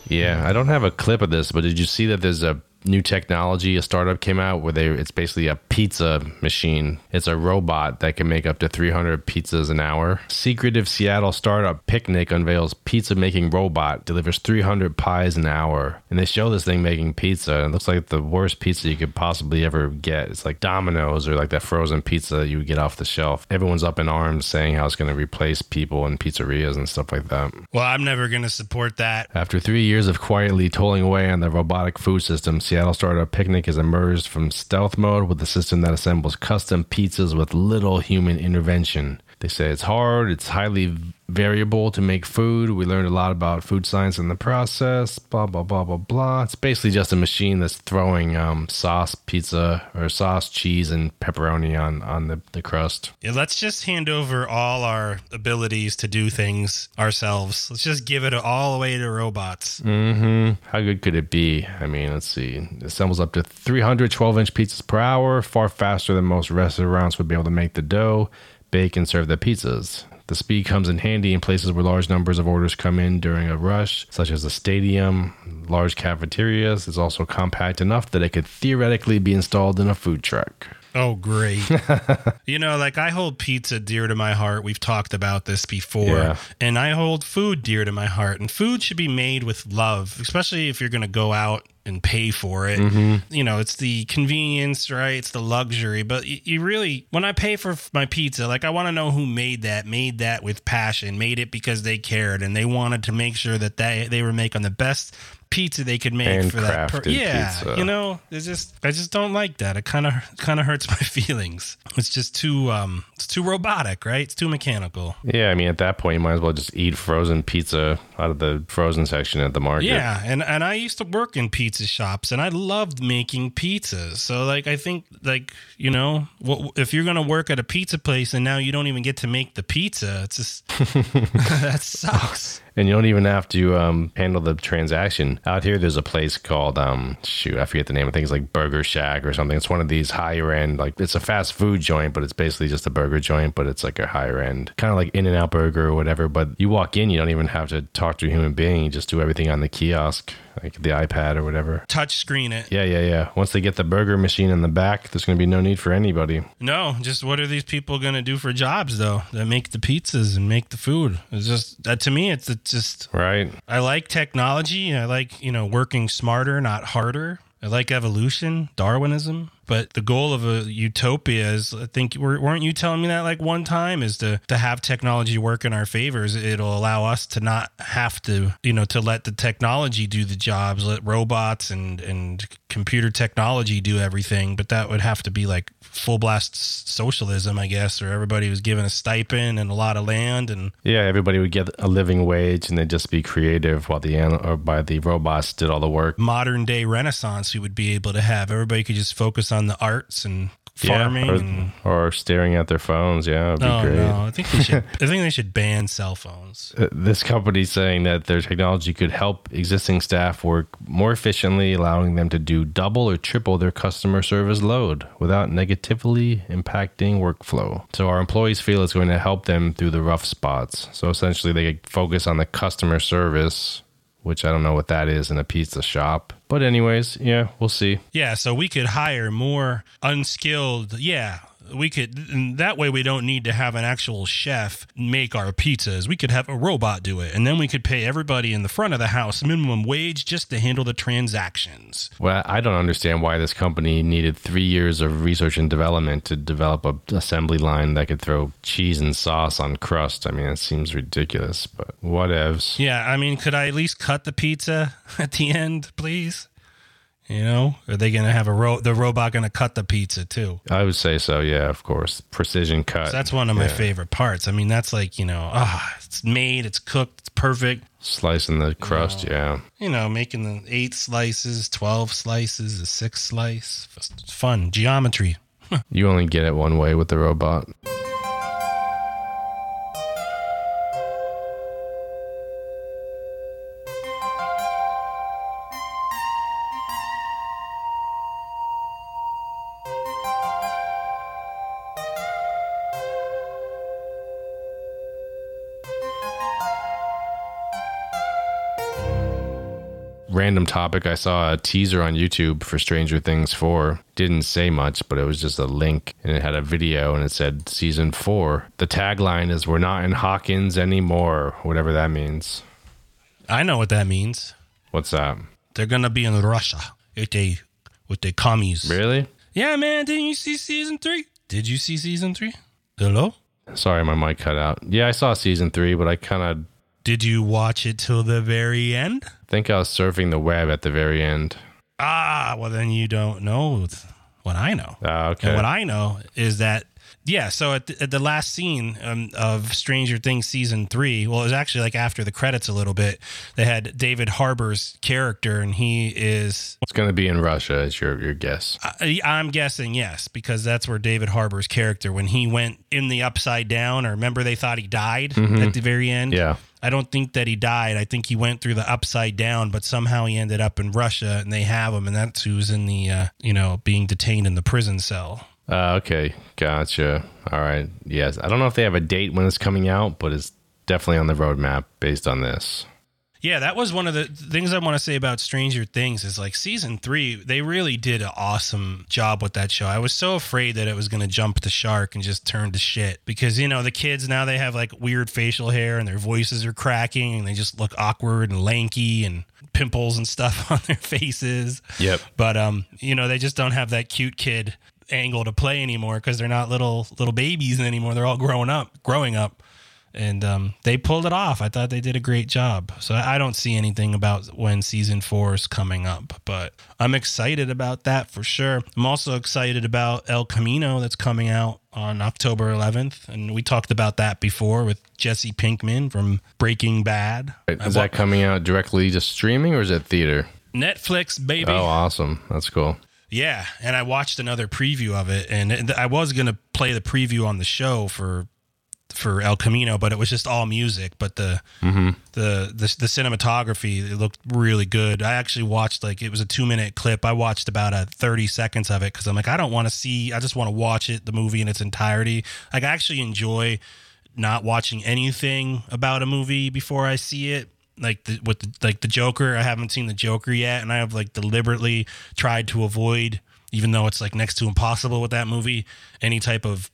Yeah, I don't have a clip of this, but did you see that there's a new technology a startup came out where they it's basically a pizza machine. It's a robot that can make up to 300 pizzas an hour. Secretive Seattle startup Picnic unveils pizza making robot delivers 300 pies an hour. And they show this thing making pizza. And it looks like the worst pizza you could possibly ever get. It's like Domino's or like that frozen pizza that you would get off the shelf. Everyone's up in arms saying how it's going to replace people in pizzerias and stuff like that. Well, I'm never going to support that. After three years of quietly tolling away on the robotic food system, Seattle startup Picnic has emerged from stealth mode with a system that assembles custom pizzas with little human intervention. They say it's hard, it's highly variable to make food. We learned a lot about food science in the process, blah, blah, blah, blah, blah. It's basically just a machine that's throwing um, sauce, pizza, or sauce, cheese, and pepperoni on, on the, the crust. Yeah, let's just hand over all our abilities to do things ourselves. Let's just give it all away to robots. Mm-hmm. How good could it be? I mean, let's see. It assembles up to 312 inch pizzas per hour, far faster than most restaurants would be able to make the dough, bake, and serve the pizzas. The speed comes in handy in places where large numbers of orders come in during a rush, such as a stadium, large cafeterias. It's also compact enough that it could theoretically be installed in a food truck. Oh, great. *laughs* you know, like I hold pizza dear to my heart. We've talked about this before. Yeah. And I hold food dear to my heart. And food should be made with love, especially if you're going to go out and pay for it. Mhm. You know, it's the convenience, right? It's the luxury. But y- you really, when I pay for my pizza, like I want to know who made that, made that with passion, made it because they cared and they wanted to make sure that they, they were making the best pizza they could make for that per- yeah pizza. you know it's just i just don't like that it kind of kind of hurts *laughs* my feelings it's just too um it's too robotic right it's too mechanical Yeah, I mean, at that point, you might as well just eat frozen pizza out of the frozen section at the market. Yeah, and and I used to work in pizza shops, and I loved making pizzas. So like, I think like you know, what, if you're gonna work at a pizza place and now you don't even get to make the pizza, it's just *laughs* that sucks. And you don't even have to um, handle the transaction. Out here, there's a place called um, shoot, I forget the name. I think it's like Burger Shack or something. It's one of these higher end, like it's a fast food joint, but it's basically just a burger joint, but it's like a higher end, kind of like In and Out Burger or whatever. But you walk in, you don't even have to talk to a human being. You just do everything on the kiosk, like the iPad or whatever. Touch screen it. Yeah, yeah, yeah. Once they get the burger machine in the back, there's going to be no need for anybody. No, just what are these people gonna do for jobs though? That make the pizzas and make the food. It's just that to me, it's, it's just Right. I like technology. I like, you know, working smarter, not harder. I like evolution, Darwinism. But the goal of a utopia is, I think, were- weren't you telling me that like one time, is to, to have technology work in our favors. It'll allow us to not have to, you know, to let the technology do the jobs, let robots and, and computer technology do everything. But that would have to be like full blast socialism, I guess, or everybody was given a stipend and a lot of land and Yeah, everybody would get a living wage and they'd just be creative while the an- or by the robots did all the work. modern day renaissance we would be able to have. Everybody could just focus on the arts and farming. yeah, or, and, or staring at their phones. Yeah, it'd be oh great. no, I think they should. *laughs* I think they should ban cell phones. Uh, This company's saying that their technology could help existing staff work more efficiently, allowing them to do double or triple their customer service load without negatively impacting workflow. So, our employees feel it's going to help them through the rough spots. So, essentially, they focus on the customer service, which I don't know what that is in a pizza shop. But, anyways, yeah, we'll see. Yeah, so we could hire more unskilled. Yeah, we could. And that way, we don't need to have an actual chef make our pizzas. We could have a robot do it, and then we could pay everybody in the front of the house minimum wage just to handle the transactions. Well, I don't understand why this company needed three years of research and development to develop a assembly line that could throw cheese and sauce on crust. I mean, it seems ridiculous, but whatevs. Yeah, I mean, could I at least cut the pizza *laughs* at the end, please? You know, are they gonna have a ro- the robot gonna cut the pizza too? I would say so. Yeah, of course. Precision cut. So that's one of my Yeah. favorite parts. I mean, that's like you know, ah, it's made, it's cooked, it's perfect. Slicing the crust. Yeah. You know, making the eight slices, twelve slices, a six slice, it's fun geometry. *laughs* You only get it one way with the robot. Random topic. I saw a teaser on YouTube for Stranger Things 4. Didn't say much, but it was just a link and it had a video and it said season 4. The tagline is We're not in Hawkins anymore, whatever that means. I know what that means. What's that? They're gonna be in Russia with they with the commies. Really? Yeah, man. Didn't you see season three? Did you see season three? Hello. Sorry, my mic cut out. Yeah, I saw season 3, but I kind of Did you watch it till the very end? I think I was surfing the web at the very end. Ah, well then you don't know what I know. Ah, okay. And what I know is that yeah, so at the, at the last scene um, of Stranger Things season three, well, it was actually like after the credits a little bit. They had David Harbour's character, and he is It's going to be in Russia, is your, your guess. I, I'm guessing yes, because that's where David Harbour's character, when he went in the upside down, or remember they thought he died Mhm. at the very end. Yeah. I don't think that he died. I think he went through the upside down, but somehow he ended up in Russia, and they have him, and that's who's in the uh, you know being detained in the prison cell. Uh, okay, gotcha. All right. Yes, I don't know if they have a date when it's coming out, but it's definitely on the roadmap based on this. Yeah, that was one of the things I want to say about Stranger Things is like season three, they really did an awesome job with that show. I was so afraid that it was going to jump the shark and just turn to shit because, you know, the kids now they have like weird facial hair and their voices are cracking and they just look awkward and lanky and pimples and stuff *laughs* on their faces. Yep. But, um, you know, they just don't have that cute kid angle to play anymore because they're not little little babies anymore. They're all growing up, growing up and um, they pulled it off. I thought they did a great job. So I don't see anything about when season four is coming up, but I'm excited about that for sure. I'm also excited about El Camino that's coming out on October 11th, and we talked about that before with Jesse Pinkman from Breaking Bad. Is that coming out directly to streaming or is it theater? Netflix, baby. Oh, awesome. That's cool. Yeah, and I watched another preview of it, and I was gonna play the preview on the show for for El Camino, but it was just all music. But the Mhm. the, the the cinematography it looked really good. I actually watched like it was a two minute clip. I watched about a thirty seconds of it because I'm like I don't want to see. I just want to watch it the movie in its entirety. Like I actually enjoy not watching anything about a movie before I see it. Like the, with the, like the Joker, I haven't seen the Joker yet, and I have like deliberately tried to avoid, even though it's like next to impossible with that movie, any type of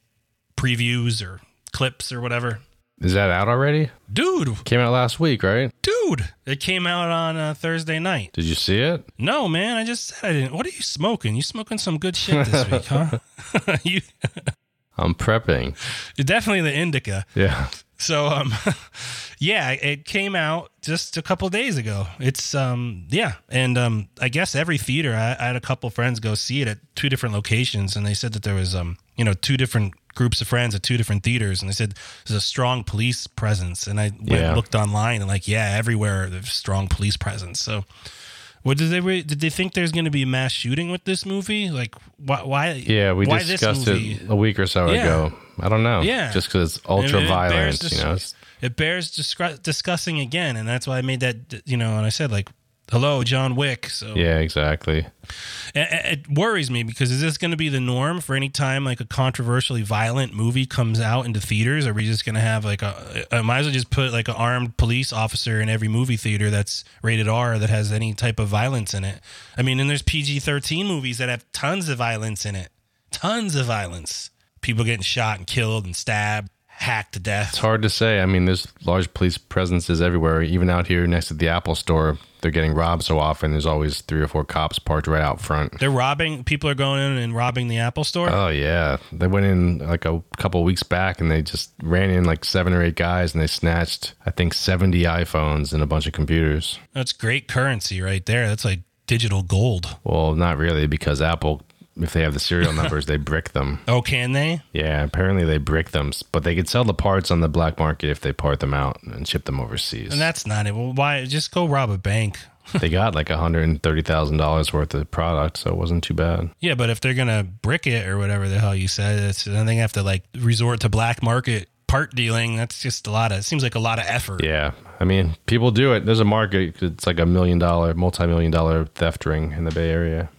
previews or clips or whatever. Is that out already? Dude, Came out last week, right? dude, it came out on uh, Thursday night. Did you see it? No, man, I just said I didn't. What are you smoking? You smoking some good shit this week, huh? *laughs* you *laughs* I'm prepping. definitely the indica. Yeah. So um *laughs* yeah, it came out just a couple days ago. It's um yeah, and um I guess every theater I, I had a couple friends go see it at two different locations and they said that there was um you know two different groups of friends at two different theaters and they said there's a strong police presence and I went Yeah. and looked online and like yeah, everywhere there's strong police presence. So what did they re- did they think there's going to be a mass shooting with this movie? Like why why Yeah, we why discussed this movie? it a week or so Yeah. ago. I don't know. Yeah. Just because it's ultra it bears violent, dis- you know. It bears discru- discussing again, and that's why I made that. You know, and I said like, "Hello, John Wick." So Yeah, exactly. it, it worries me because is this going to be the norm for any time like a controversially violent movie comes out into theaters? Are we just going to have like a? I might as well just put like an armed police officer in every movie theater that's rated R that has any type of violence in it. I mean, and there's PG thirteen movies that have tons of violence in it, tons of violence. People getting shot and killed and stabbed, hacked to death. It's hard to say. I mean, there's large police presences everywhere. Even out here next to the Apple store, they're getting robbed so often. There's always three or four cops parked right out front. They're robbing. People are going in and robbing the Apple store. Oh yeah, they went in like a couple weeks back, and they just ran in like seven or eight guys, and they snatched I think 70 iPhones and a bunch of computers. That's great currency right there. That's like digital gold. Well, not really, because Apple, if they have the serial numbers, they brick them. *laughs* Oh, can they? Yeah, apparently they brick them, but they could sell the parts on the black market if they part them out and ship them overseas. And that's not it. Well, why? Just go rob a bank. *laughs* they got like $130,000 worth of product, so it wasn't too bad. Yeah, but if they're gonna brick it or whatever the hell you said, it's, then they have to like resort to black market part dealing. That's just a lot of. It seems like a lot of effort. Yeah, I mean, people do it. There's a market. It's like a million dollar, multi million dollar theft ring in the Bay Area.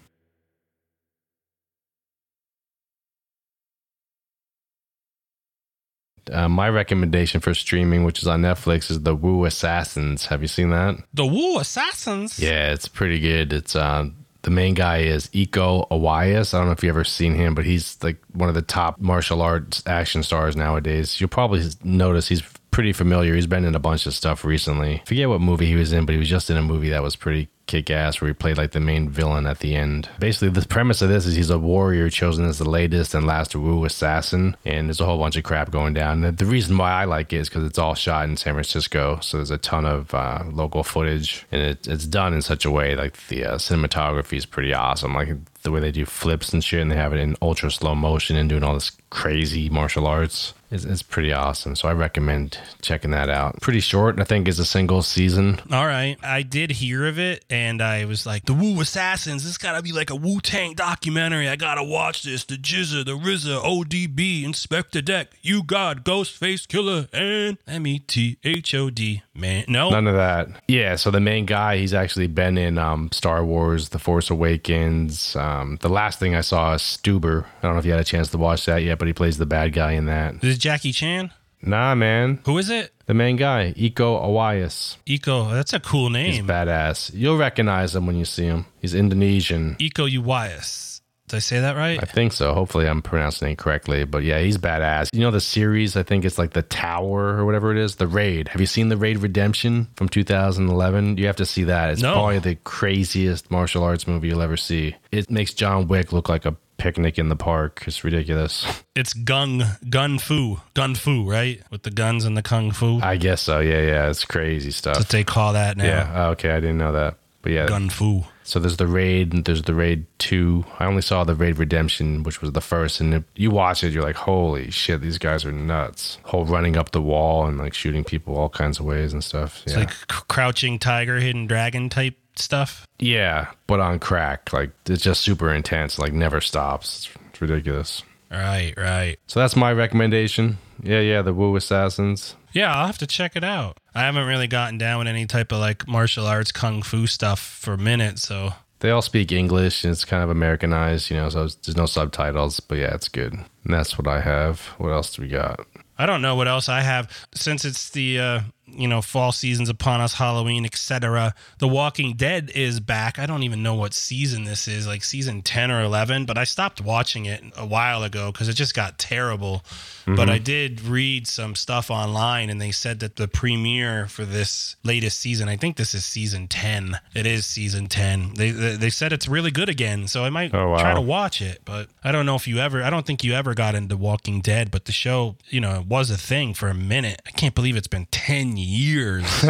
Uh, my recommendation for streaming, which is on Netflix, is The Wu Assassins. Have you seen that? The Wu Assassins. Yeah, it's pretty good. It's uh, the main guy is Iko Uwais. I don't know if you've ever seen him, but he's like one of the top martial arts action stars nowadays. You'll probably notice he's pretty familiar. He's been in a bunch of stuff recently. Forget what movie he was in, but he was just in a movie that was pretty kick ass where he played like the main villain at the end. Basically, the premise of this is he's a warrior chosen as the latest and last Wu assassin, and there's a whole bunch of crap going down. The, the reason why I like it is because it's all shot in San Francisco, so there's a ton of uh, local footage, and it, it's done in such a way like the uh, cinematography is pretty awesome. Like the way they do flips and shit, and they have it in ultra slow motion and doing all this crazy martial arts. It's, it's pretty awesome. So I recommend checking that out. Pretty short, I think, is a single season. All right. I did hear of it and I was like, the Wu Assassins, this gotta be like a Wu Tang documentary. I gotta watch this. The GZA, the RZA, ODB, Inspectah Deck, U-God, Ghostface Killah, and M E T H O D. Man, no. None of that. Yeah, so the main guy, he's actually been in um, Star Wars, The Force Awakens. Um, the last thing I saw is Stuber. I don't know if you had a chance to watch that yet, but he plays the bad guy in that. Is it Jackie Chan? Nah, man. Who is it? The main guy, Iko Uwais. Iko, that's a cool name. He's badass. You'll recognize him when you see him. He's Indonesian. Iko Uwais. Did I say that right? I think so. Hopefully, I'm pronouncing it correctly. But yeah, he's badass. You know the series? I think it's like the Tower or whatever it is. The Raid. Have you seen the Raid Redemption from 2011? You have to see that. It's No. probably the craziest martial arts movie you'll ever see. It makes John Wick look like a picnic in the park. It's ridiculous. *laughs* It's gung gun fu. Gun fu, right? With the guns and the kung fu. I guess so. Yeah, yeah. It's crazy stuff. That's what they call that now. Yeah. Oh, okay. I didn't know that. But yeah. Gun fu. So there's the raid and there's the raid two. I only saw the raid redemption, which was the first. And you watch it, you're like, holy shit, these guys are nuts. Whole running up the wall and like shooting people all kinds of ways and stuff. It's Yeah. like crouching tiger, hidden dragon type stuff. yeah, but on crack. Like it's just super intense. Like never stops. It's, it's ridiculous. Right, right. So that's my recommendation. Yeah, yeah, the Wu Assassins. Yeah, I'll have to check it out. I haven't really gotten down with any type of like martial arts kung fu stuff for a minute, so They all speak English and it's kind of Americanized, you know, so there's no subtitles. But yeah, it's good. And that's what I have. What else do we got? I don't know what else I have since it's the uh, you know fall seasons upon us, Halloween, etc. The Walking Dead is back. I don't even know what season this is, like season ten or eleven. But I stopped watching it a while ago because it just got terrible. But Mhm. I did read some stuff online, and they said that the premiere for this latest season, I think this is season ten. It is season ten. They they, they said it's really good again, so I might Oh, wow. try to watch it. But I don't know if you ever. I don't think you ever got into Walking Dead, but the show, you know, it was a thing for a minute. I can't believe it's been ten years. *laughs*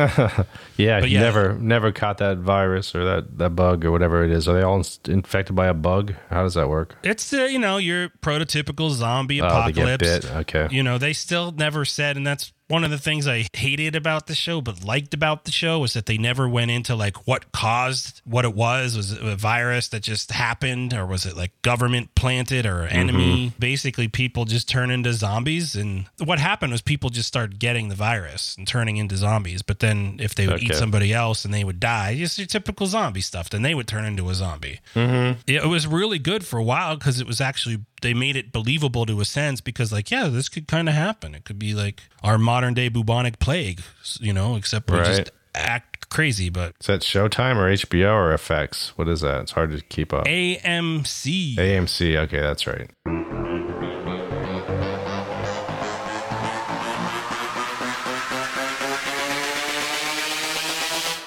yeah, But yeah. never never caught that virus or that, that bug or whatever it is. Are they all infected by a bug? How does that work? It's the you know your prototypical zombie Oh, apocalypse. bit. Okay. You know they still never said, and that's one of the things I hated about the show, but liked about the show was that they never went into like what caused what it was. Was it a virus that just happened, or was it like government planted or enemy? Mm-hmm. Basically, people just turn into zombies, and what happened was people just started getting the virus and turning into zombies. But then if they would eat somebody else and they would die, just your typical zombie stuff, then they would turn into a zombie. Mm-hmm. It was really good for a while because it was actually they made it believable to a sense because like yeah this could kind of happen it could be like our modern day bubonic plague you know except we Right. just act crazy but Is that Showtime or HBO or FX? What is that? It's hard to keep up. AMC AMC. Okay, that's right.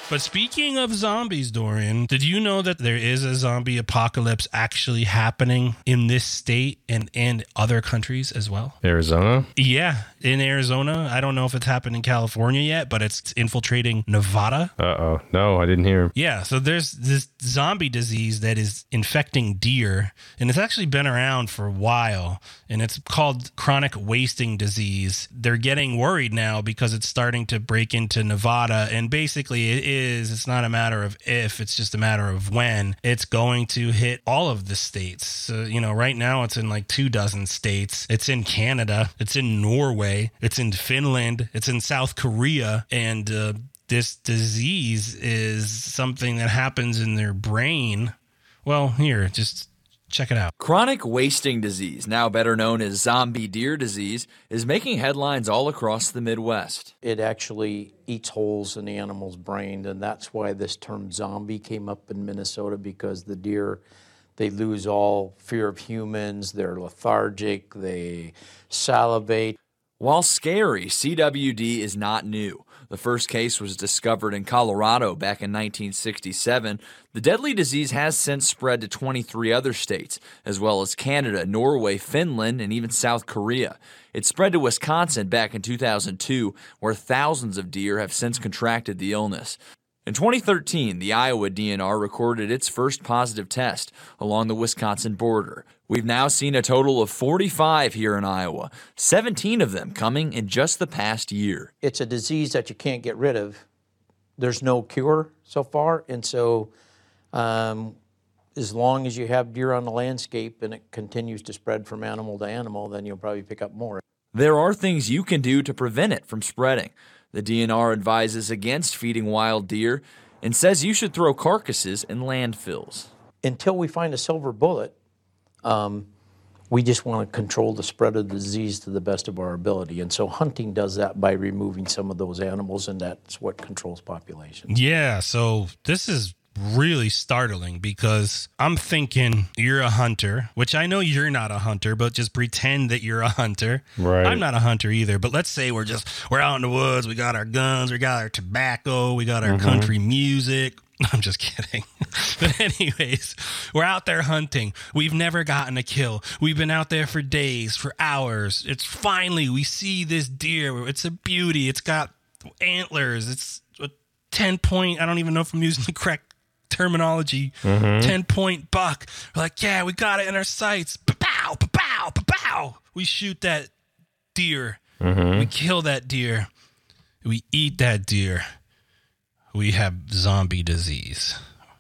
But speaking of zombies, Dorian, did you know that there is a zombie apocalypse actually happening in this state and and other countries as well? Arizona? Yeah, in Arizona. I don't know if it's happened in California yet, but it's infiltrating Nevada. Uh oh. No, I didn't hear. Yeah, so there's this zombie disease that is infecting deer, and it's actually been around for a while, and it's called chronic wasting disease. They're getting worried now because it's starting to break into Nevada, and basically it is, it's not a matter of if, it's just a matter of when. It's going to hit all of the states. So, you know, right now it's in like two dozen states. It's in Canada, it's in Norway, it's in Finland, it's in South Korea, and uh, this disease is something that happens in their brain. Well, here, just check it out. Chronic wasting disease, now better known as zombie deer disease, is making headlines all across the Midwest. It actually eats holes in the animal's brain, and that's why this term zombie came up in Minnesota because the deer they lose all fear of humans, they're lethargic, they salivate. While scary, CWD is not new. The first case was discovered in Colorado back in 1967. The deadly disease has since spread to 23 other states, as well as Canada, Norway, Finland, and even South Korea. It spread to Wisconsin back in 2002, where thousands of deer have since contracted the illness. In 2013, the Iowa DNR recorded its first positive test along the Wisconsin border. We've now seen a total of 45 here in Iowa, 17 of them coming in just the past year. It's a disease that you can't get rid of. There's no cure so far, and so um, as long as you have deer on the landscape and it continues to spread from animal to animal, then you'll probably pick up more. There are things you can do to prevent it from spreading. The DNR advises against feeding wild deer and says you should throw carcasses in landfills. Until we find a silver bullet, um, we just want to control the spread of the disease to the best of our ability. And so hunting does that by removing some of those animals, and that's what controls population. Yeah, so this is really startling because I'm thinking you're a hunter, which I know you're not a hunter, but just pretend that you're a hunter. Right. I'm not a hunter either, but let's say we're just we're out in the woods, we got our guns, we got our tobacco, we got our Mhm. country music. *laughs* I'm just kidding. *laughs* but anyways, we're out there hunting. We've never gotten a kill. We've been out there for days, for hours. It's finally we see this deer. It's a beauty. It's got antlers. It's a 10 point, I don't even know if I'm using the correct terminology. Mhm. 10 point buck. We're like, yeah, we got it in our sights. Pow, pow, pow. We shoot that deer. Mhm. We kill that deer. We eat that deer. We have zombie disease.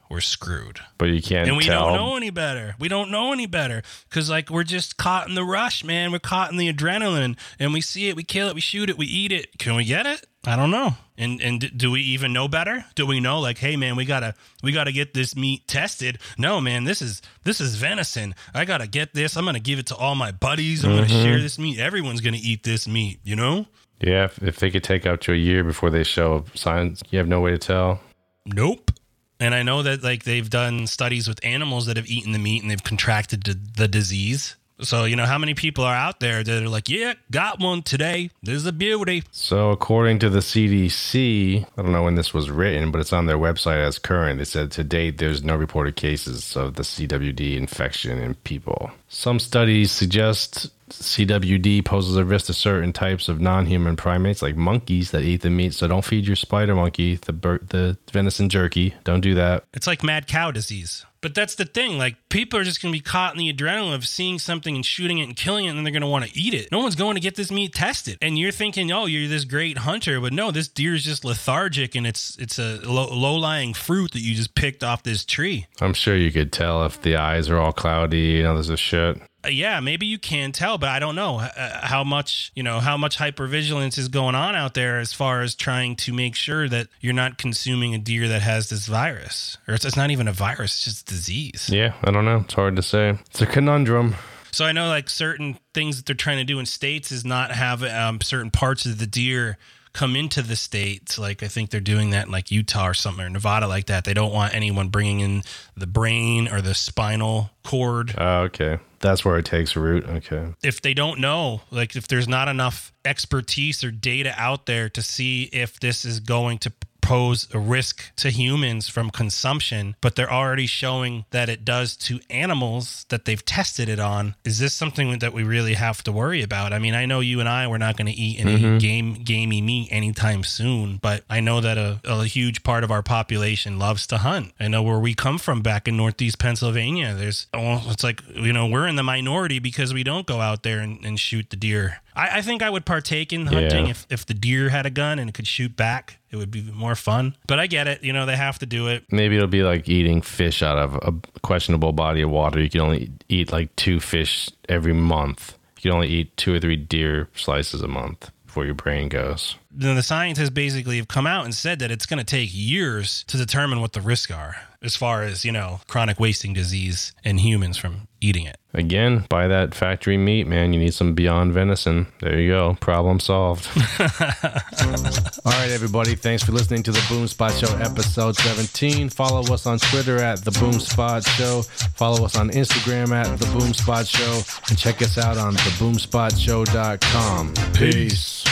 We're screwed. But you can't and we tell. don't know any better. We don't know any better because, like, we're just caught in the rush, man. We're caught in the adrenaline, and we see it, we kill it, we shoot it, we eat it. Can we get it? I don't know. And and do we even know better? Do we know like, hey, man, we gotta we gotta get this meat tested? No, man, this is this is venison. I gotta get this. I'm gonna give it to all my buddies. I'm gonna Mhm. share this meat. Everyone's gonna eat this meat. You know? Yeah, if, if they could take up to a year before they show signs, you have no way to tell. Nope. And I know that like they've done studies with animals that have eaten the meat and they've contracted the, the disease. So you know how many people are out there that are like, yeah, got one today. This is a beauty. So, according to the CDC, I don't know when this was written, but it's on their website as current. They said to date, there's no reported cases of the CWD infection in people. Some studies suggest CWD poses a risk to certain types of non human primates, like monkeys that eat the meat. So, don't feed your spider monkey the, bur- the venison jerky. Don't do that. It's like mad cow disease. But that's the thing. Like people are just going to be caught in the adrenaline of seeing something and shooting it and killing it, and then they're going to want to eat it. No one's going to get this meat tested. And you're thinking, oh, you're this great hunter, but no, this deer is just lethargic, and it's it's a low, low-lying fruit that you just picked off this tree. I'm sure you could tell if the eyes are all cloudy and all this shit. Uh, yeah, maybe you can tell, but I don't know uh, how much you know how much hypervigilance is going on out there as far as trying to make sure that you're not consuming a deer that has this virus, or it's, it's not even a virus; it's just disease. Yeah, I don't know. It's hard to say. It's a conundrum. So I know like certain things that they're trying to do in states is not have um, certain parts of the deer come into the states. Like I think they're doing that in like Utah or something or Nevada like that. They don't want anyone bringing in the brain or the spinal cord. Oh, okay. That's where it takes root. Okay. If they don't know, like if there's not enough expertise or data out there to see if this is going to pose a risk to humans from consumption, but they're already showing that it does to animals that they've tested it on. Is this something that we really have to worry about? I mean, I know you and I we're not going to eat any Mhm. game gamey meat anytime soon, but I know that a, a huge part of our population loves to hunt. I know where we come from back in Northeast Pennsylvania. There's well, it's like you know we're in the minority because we don't go out there and, and shoot the deer. I, I think I would partake in hunting Yeah. if, if the deer had a gun and it could shoot back. It would be more fun. But I get it. You know they have to do it. Maybe it'll be like eating fish out of a questionable body of water. You can only eat like two fish every month. You can only eat two or three deer slices a month before your brain goes. Then the scientists basically have come out and said that it's going to take years to determine what the risks are as far as you know chronic wasting disease in humans from eating it. Again, buy that factory meat, man. You need some Beyond Venison. There you go. Problem solved. *laughs* All right, everybody. Thanks for listening to the Boomspot Show, episode 17. Follow us on Twitter at the Boomspot Show. Follow us on Instagram at the Boomspot Show, and check us out on theboomspotshow.com. Peace.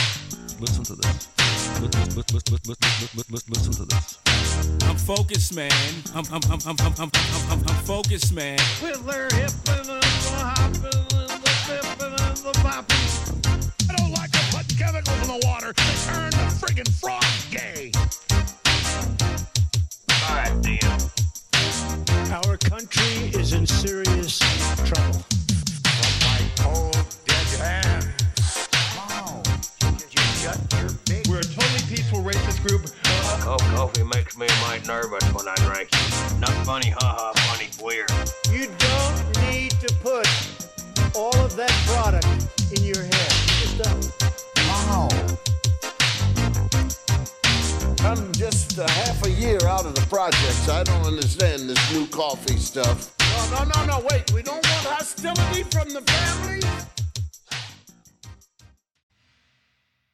Listen to this. Listen, listen, listen, listen, listen, listen to this. I'm focused, man. I'm, I'm, I'm, I'm, I'm, I'm, I'm, I'm focused, man. With their hippin' and the hoppin' and the fippin' and the boppin'. I don't like to put chemicals in the water to turn the friggin' frog gay. Alright, Dan. Our country is in serious trouble. From my cold, dead hands. Peaceful racist group. Oh, coffee makes me mighty nervous when I drink it. Not funny, haha, funny, weird. You don't need to put all of that product in your head. Just don't. Wow. I'm just a half a year out of the project, so I don't understand this new coffee stuff. No, no, no, no, wait. We don't want hostility from the family.